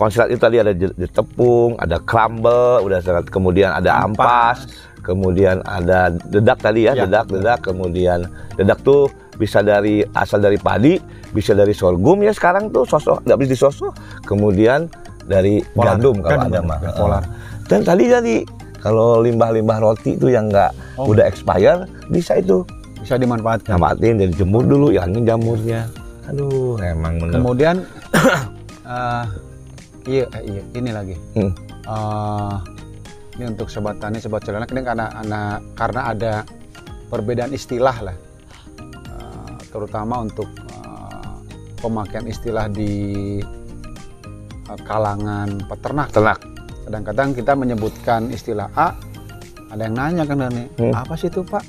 Konslet itu tadi ada tepung, ada crumble, udah sangat kemudian ada ampas, kemudian ada dedak tadi ya, Ya, dedak, dedak, kemudian dedak tuh bisa dari asal dari padi, bisa dari sorghum ya sekarang tuh sosok nggak bisa disosok, kemudian dari Polar. gandum kalau Gandum, ada mah. ya, polar. Dan tadi tadi kalau limbah-limbah roti itu yang nggak Oh. udah expire bisa itu Bisa dimanfaatkan. namatin jadi jemur dulu, hilangin jamurnya. Aduh, emang bener. Kemudian eh, iya, eh, iya ini lagi. Hmm. Eh, ini untuk sobat tani, sobat celana ini karena, karena karena ada perbedaan istilah lah, Eh, terutama untuk eh, pemakaian istilah di eh, kalangan peternak. Ternak. Kadang-kadang kita menyebutkan istilah A, ada yang nanya kan Dani, Hmm. apa sih itu Pak?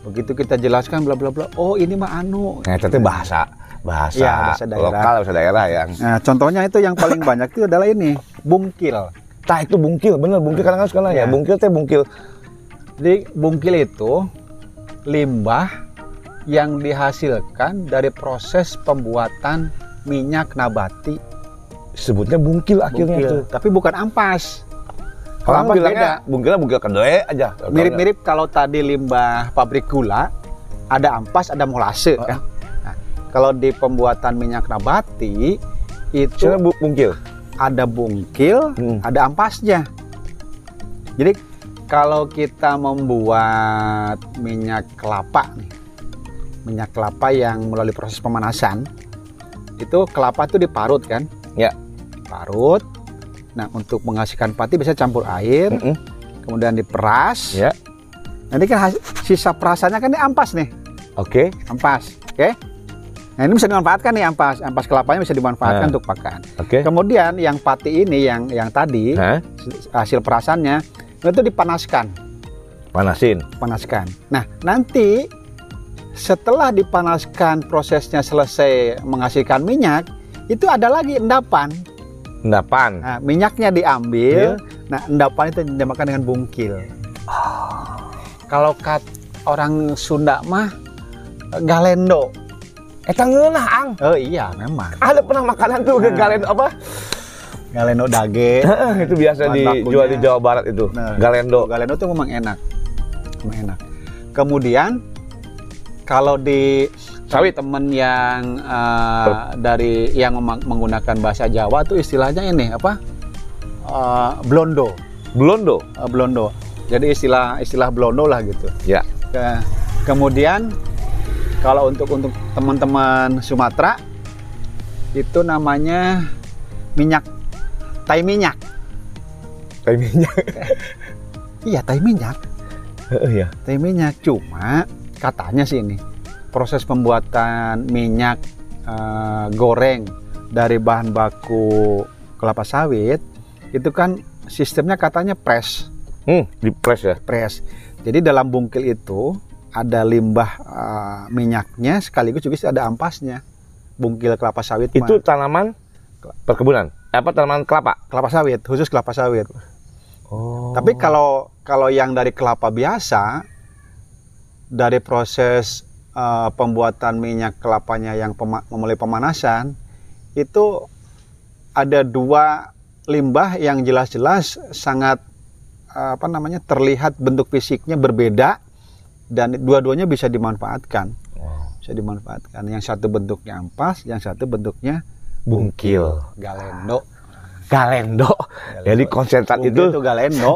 Begitu kita jelaskan bla bla bla, oh ini mah anu. Nah, itu tuh bahasa bahasa, Iya, bahasa daerah. lokal, bahasa daerah yang Nah, contohnya itu yang paling banyak itu adalah ini, bungkil. Tah itu bungkil, bener bungkil kadang kadang sekarang ya. Ya. Bungkil teh bungkil. Jadi bungkil itu limbah yang dihasilkan dari proses pembuatan minyak nabati Sebutnya bungkil akhirnya bungkil. tuh. Tapi bukan ampas. Kalau ampas bilangnya bungkilnya bungkil kedua aja. Mirip-mirip kalau tadi limbah pabrik gula ada ampas, ada molase kan. Kalau di pembuatan minyak nabati itu bu- bungkil. ada bungkil, Hmm. ada ampasnya. Jadi kalau kita membuat minyak kelapa nih, minyak kelapa yang melalui proses pemanasan, itu kelapa itu diparut kan? Ya. Parut. Nah untuk menghasilkan pati bisa campur air, Mm-mm. kemudian diperas. Ya. Nanti kan sisa perasannya kan ini ampas nih, Oke. ampas, oke? Nah ini bisa dimanfaatkan nih ampas, ampas kelapanya bisa dimanfaatkan Nah. untuk pakan. Oke. Kemudian yang pati ini yang yang tadi Hah? hasil perasannya itu dipanaskan, Panasin. panaskan. Nah, nanti setelah dipanaskan prosesnya selesai menghasilkan minyak, itu ada lagi endapan. Endapan. Nah, minyaknya diambil, Iya. nah endapan itu dinamakan dengan bungkil. Kalau kat orang Sunda mah galendo. Eta ngeunah ang. Oh iya, memang. Ada pernah makanan tuh Nah. galen apa? Galendo dage. itu biasa Bahan dijual di. Jawa Barat itu. Nah, Galendo. Galendo itu memang enak. Memang enak. Kemudian kalau di Sawit. temen yang uh, dari yang menggunakan bahasa Jawa tuh istilahnya ini apa? Uh, blondo, Blondo. Uh, blondo. Jadi istilah istilah blondo lah gitu. Ya. Ke- kemudian kalau untuk untuk teman-teman Sumatera itu namanya minyak tai minyak. Tai minyak. Iya, tai minyak. Heeh ya. teh minyak cuma katanya sih ini proses pembuatan minyak eh, goreng dari bahan baku kelapa sawit itu kan sistemnya katanya press Hmm, di press ya. press jadi dalam bungkil itu ada limbah eh, minyaknya sekaligus juga ada ampasnya bungkil kelapa sawit Itu mah. tanaman perkebunan. Apa tanaman kelapa? kelapa sawit khusus kelapa sawit Oh. Tapi kalau kalau yang dari kelapa biasa dari proses eh, pembuatan minyak kelapanya yang pema- memulai pemanasan itu ada dua limbah yang jelas-jelas sangat eh, apa namanya terlihat bentuk fisiknya berbeda dan dua-duanya bisa dimanfaatkan. Wow. Bisa dimanfaatkan. Yang satu bentuknya ampas, yang satu bentuknya Bungkil. galendo. Galendo. Jadi konsentrat Bungkil itu itu galendo.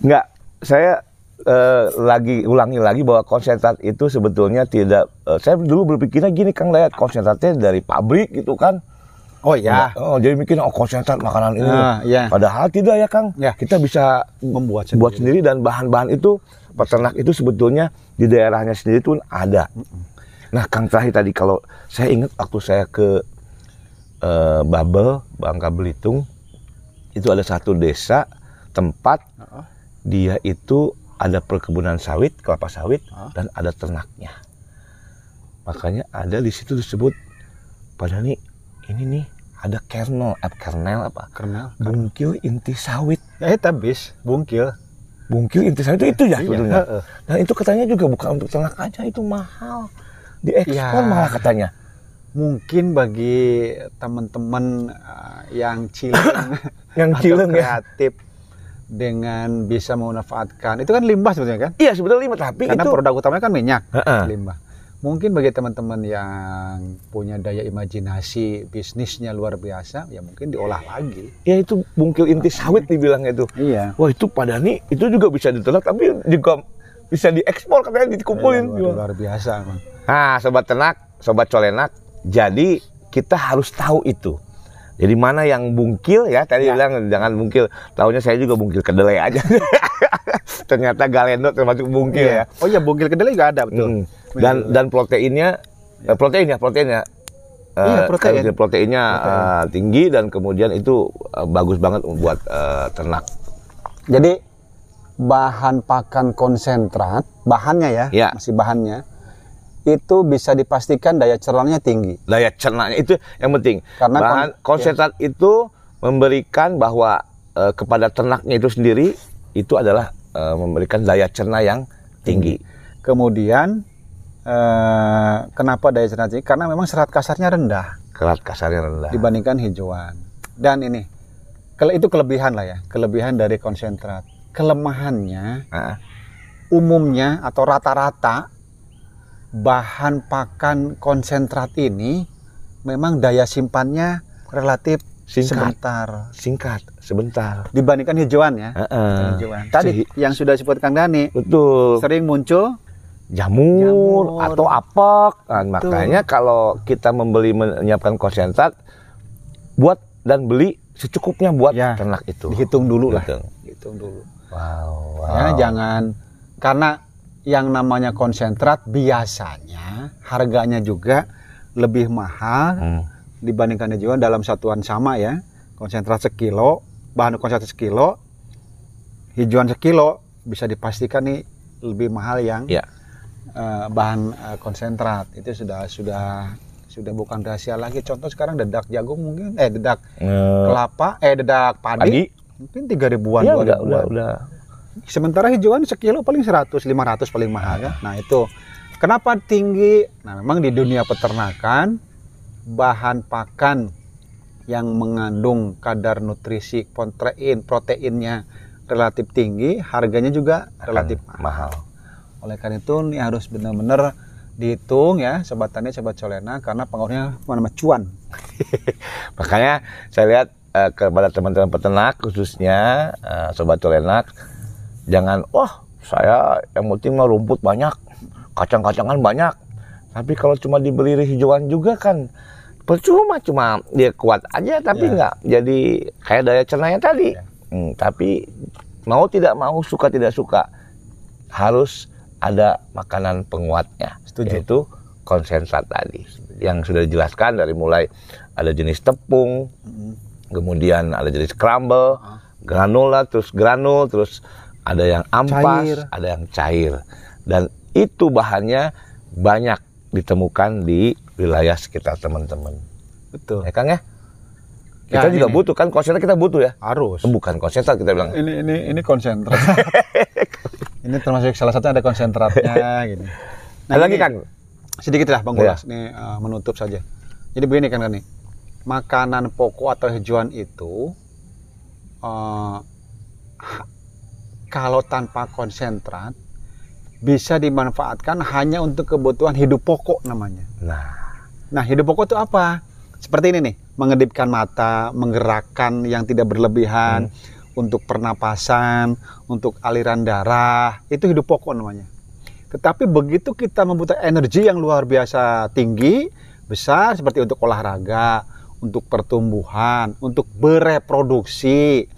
Enggak, saya eh, lagi ulangi lagi bahwa konsentrat itu sebetulnya tidak. eh, saya dulu berpikirnya gini Kang lihat konsentratnya dari pabrik gitu kan. Oh ya, Oh, jadi mikir oh konsentrat makanan ini. Ah, iya. Padahal tidak ya Kang. Ya. Kita bisa membuat buat sendiri dan bahan-bahan itu peternak itu sebetulnya di daerahnya sendiri pun ada. Nah, Kang terakhir tadi kalau saya ingat waktu saya ke eh, Babel, Bangka Belitung, itu ada satu desa tempat dia itu ada perkebunan sawit, kelapa sawit, dan ada ternaknya. Makanya ada di situ disebut pada nih ini nih ada kernel, eh, kernel apa? Karena Bungkil inti sawit. ya itu bis bungkil. Bungkil inti sawit itu, itu ya Iya, sebetulnya. heeh. Dan itu katanya juga bukan untuk ternak aja, itu mahal. Diekspor Ya. malah katanya. Mungkin bagi teman-teman uh, yang cileng Yang cileng ya. kreatif dengan bisa memanfaatkan itu kan limbah sebetulnya kan? Iya sebetulnya lima tapi Karena itu produk utamanya kan minyak, Heeh. limbah. Mungkin bagi teman-teman yang punya daya imajinasi bisnisnya luar biasa, ya mungkin diolah lagi. ya itu bungkil inti sawit dibilangnya itu. Iya. Wah itu pada nih itu juga bisa diternak tapi juga bisa diekspor katanya dikumpulin. luar, luar biasa, Bang. Nah sobat ternak, sobat colenak, jadi kita harus tahu itu. Jadi mana yang bungkil ya tadi Ya. bilang jangan bungkil. Tahunya saya juga bungkil kedelai aja. Ternyata galendo termasuk bungkil ya. Oh iya, bungkil kedelai juga ada betul. Mm. Dan dan proteinnya eh, protein ya proteinnya. Eh, Iya, protein. kan proteinnya Protein. eh, tinggi dan kemudian itu eh, bagus banget buat eh, ternak. Jadi bahan pakan konsentrat, bahannya ya, Ya. masih bahannya, itu bisa dipastikan daya cernanya tinggi. Daya cernanya itu yang penting. Karena Bahan kon- konsentrat itu memberikan bahwa eh, kepada ternaknya itu sendiri itu adalah eh, memberikan daya cerna yang tinggi. Kemudian eh, kenapa daya cerna tinggi? Karena memang serat kasarnya rendah Kerat kasarnya rendah. dibandingkan hijauan. Dan ini, kalau itu kelebihan lah ya, kelebihan dari konsentrat. Kelemahannya Nah, umumnya atau rata-rata bahan pakan konsentrat ini memang daya simpannya relatif Singkat. sebentar singkat, sebentar. dibandingkan hijauan ya. Heeh. Hijauan. Tadi Sehi- yang sudah disebut Kang Dani betul. sering muncul jamur, Jamur. atau apek. Nah, makanya kalau kita membeli menyiapkan konsentrat buat dan beli secukupnya buat Ya, ternak itu. dihitung dulu lah. Hitung. Dulu. Wow, Ya, wow. jangan karena yang namanya konsentrat biasanya harganya juga lebih mahal Hmm. dibandingkan hijauan dalam satuan sama ya. Konsentrat sekilo, bahan konsentrat sekilo, hijauan sekilo bisa dipastikan nih lebih mahal yang Ya. Eh, bahan eh, konsentrat. Itu sudah sudah sudah bukan rahasia lagi. Contoh sekarang dedak jagung mungkin eh dedak Eh, kelapa eh dedak padi, padi, mungkin tiga ribuan, ya udah, udah, udah. Sementara hijauan sekilo paling 100, 500 paling mahal ya. Nah itu kenapa tinggi? Nah memang di dunia peternakan bahan pakan yang mengandung kadar nutrisi protein proteinnya relatif tinggi, harganya juga relatif mahal. mahal. Oleh karena itu ini harus benar-benar dihitung ya sobat tani, sobat colena karena pengaruhnya mana cuan. Makanya saya lihat eh, kepada teman-teman peternak khususnya eh, sobat colenak jangan wah saya yang penting mah rumput banyak, kacang-kacangan banyak. Tapi kalau cuma dibeli hijauan juga kan percuma cuma dia kuat aja tapi Ya. nggak jadi kayak daya cernanya tadi. Ya. Hmm, tapi mau tidak mau suka tidak suka harus ada makanan penguatnya Setuju. yaitu konsentrat tadi yang sudah dijelaskan dari mulai ada jenis tepung kemudian ada jenis crumble Ah. granula terus granul terus ada yang ampas Cair. ada yang cair dan itu bahannya banyak ditemukan di wilayah sekitar teman-teman Betul. ya Kang ya Ya, kita juga ini. butuh kan konsentrat kita butuh ya Harus. bukan konsentrat kita bilang ini ini ini konsentrat. ini termasuk salah satu ada konsentratnya gini. ada lagi kan Sedikit lah Bang. Gulas ini uh, menutup saja. Jadi begini kan kan nih. Makanan pokok atau hijauan itu uh, kalau tanpa konsentrat bisa dimanfaatkan hanya untuk kebutuhan hidup pokok namanya. nah Nah, hidup pokok itu apa? Seperti ini nih, mengedipkan mata, menggerakkan yang tidak berlebihan, untuk pernapasan, untuk aliran darah, itu hidup pokok namanya. Tetapi begitu kita membutuhkan energi yang luar biasa tinggi, besar seperti untuk olahraga, untuk pertumbuhan, untuk bereproduksi,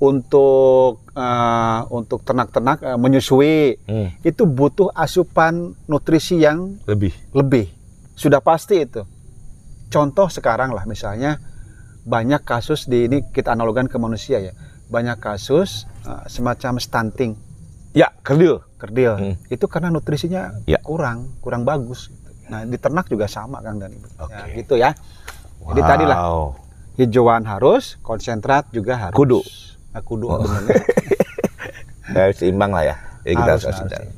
untuk eh, untuk ternak-ternak eh, menyusui, hmm, itu butuh asupan nutrisi yang lebih lebih sudah pasti itu contoh sekarang lah misalnya banyak kasus di ini kita analogan ke manusia ya. Banyak kasus uh, semacam stunting Ya, kerdil. kerdil. Hmm. Itu karena nutrisinya Ya. kurang, kurang bagus. gitu. Nah, di ternak juga sama Kang dan Ibu. Oke. Ya, gitu ya. Jadi tadi lah Wow. hijauan harus, konsentrat juga harus. Kudu. Nah, kudu Oh. Ya, seimbang lah ya. Jadi kita Harus, harus, harus. harus.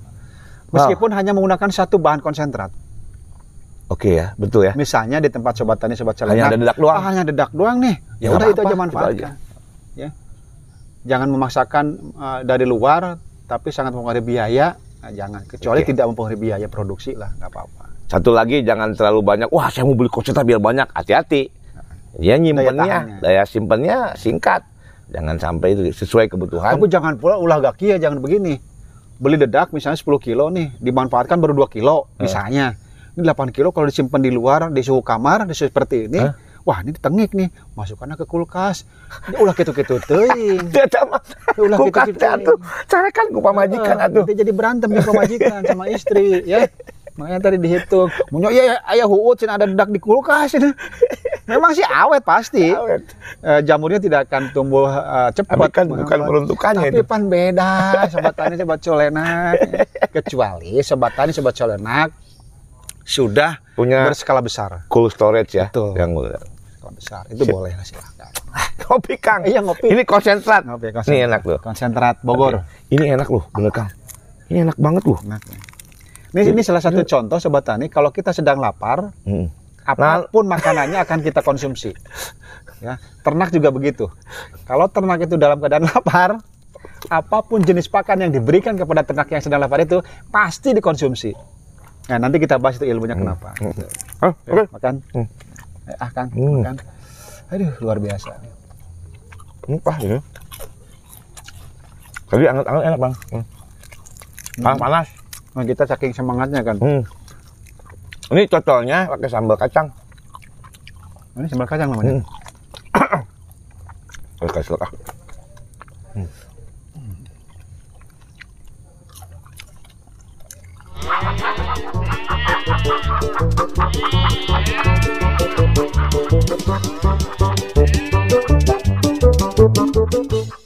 Meskipun hanya menggunakan satu bahan konsentrat. Oke ya, betul ya. Misalnya di tempat sobat tani sobat Hanya celenak. ada dedak doang. Ah, hanya dedak doang nih. Ya, Ya udah itu aja apa-apa, manfaatkan. itu Ya. Jangan memaksakan uh, dari luar tapi sangat mempengaruhi biaya. Nah, jangan kecuali Oke. tidak mempengaruhi biaya produksi lah, nggak apa-apa. Satu lagi jangan terlalu banyak. Wah, saya mau beli konsentrat biar banyak. Hati-hati. Dia nyimpennya, tahannya. daya, simpennya singkat. Jangan sampai itu sesuai kebutuhan. Tapi jangan pula ulah gaki ya, jangan begini. Beli dedak misalnya 10 kilo nih, dimanfaatkan baru 2 kilo misalnya. Ini 8 kilo kalau disimpan di luar di suhu kamar, di suhu seperti ini? Wah ini tengik nih, masukkannya ke kulkas. Ini ulah gitu-gitu teuing. Dia sama Ulah gitu-gitu. teh atuh. Saya kan ku pamajikan atuh. jadi berantem di pemajikan sama istri ya. Makanya tadi dihitung. Munyo ya ayah huut cenah ada dedak di kulkas ini. Memang sih awet pasti. Awet. Eh, jamurnya tidak akan tumbuh eh, cepat. Tapi kan bukan peruntukannya Tapi itu. pan beda sobat tani sobat colenak. Kecuali sobat tani sobat colenak sudah Punya berskala besar. cool storage ya. Betul. Yang Besar. Itu boleh lah silahkan. kopi Kang. Iya ngopi. Ini konsentrat. Ngopi, Ini konsentrat. enak loh. Konsentrat Bogor. Ini enak loh, bener Kang. Ini enak banget loh. Enak. Ini, ini salah satu contoh sobat tani kalau kita sedang lapar Hmm. apa pun makanannya akan kita konsumsi. Ya, ternak juga begitu. Kalau ternak itu dalam keadaan lapar, apa pun jenis pakan yang diberikan kepada ternak yang sedang lapar itu pasti dikonsumsi. Nah, nanti kita bahas itu ilmunya kenapa. Ah, Ya, oke. makan. Hmm. Eh, ah, Kang, Hmm. makan. Aduh, luar biasa. Hmm, Wah, ini. Tadi anget-anget enak, Bang. Hmm. Panas, panas. Nah, kita saking semangatnya kan. Hmm. Ini cocoknya pakai sambal kacang. Ini sambal kacang namanya. Hmm. Oke, kasih ah. Thank you.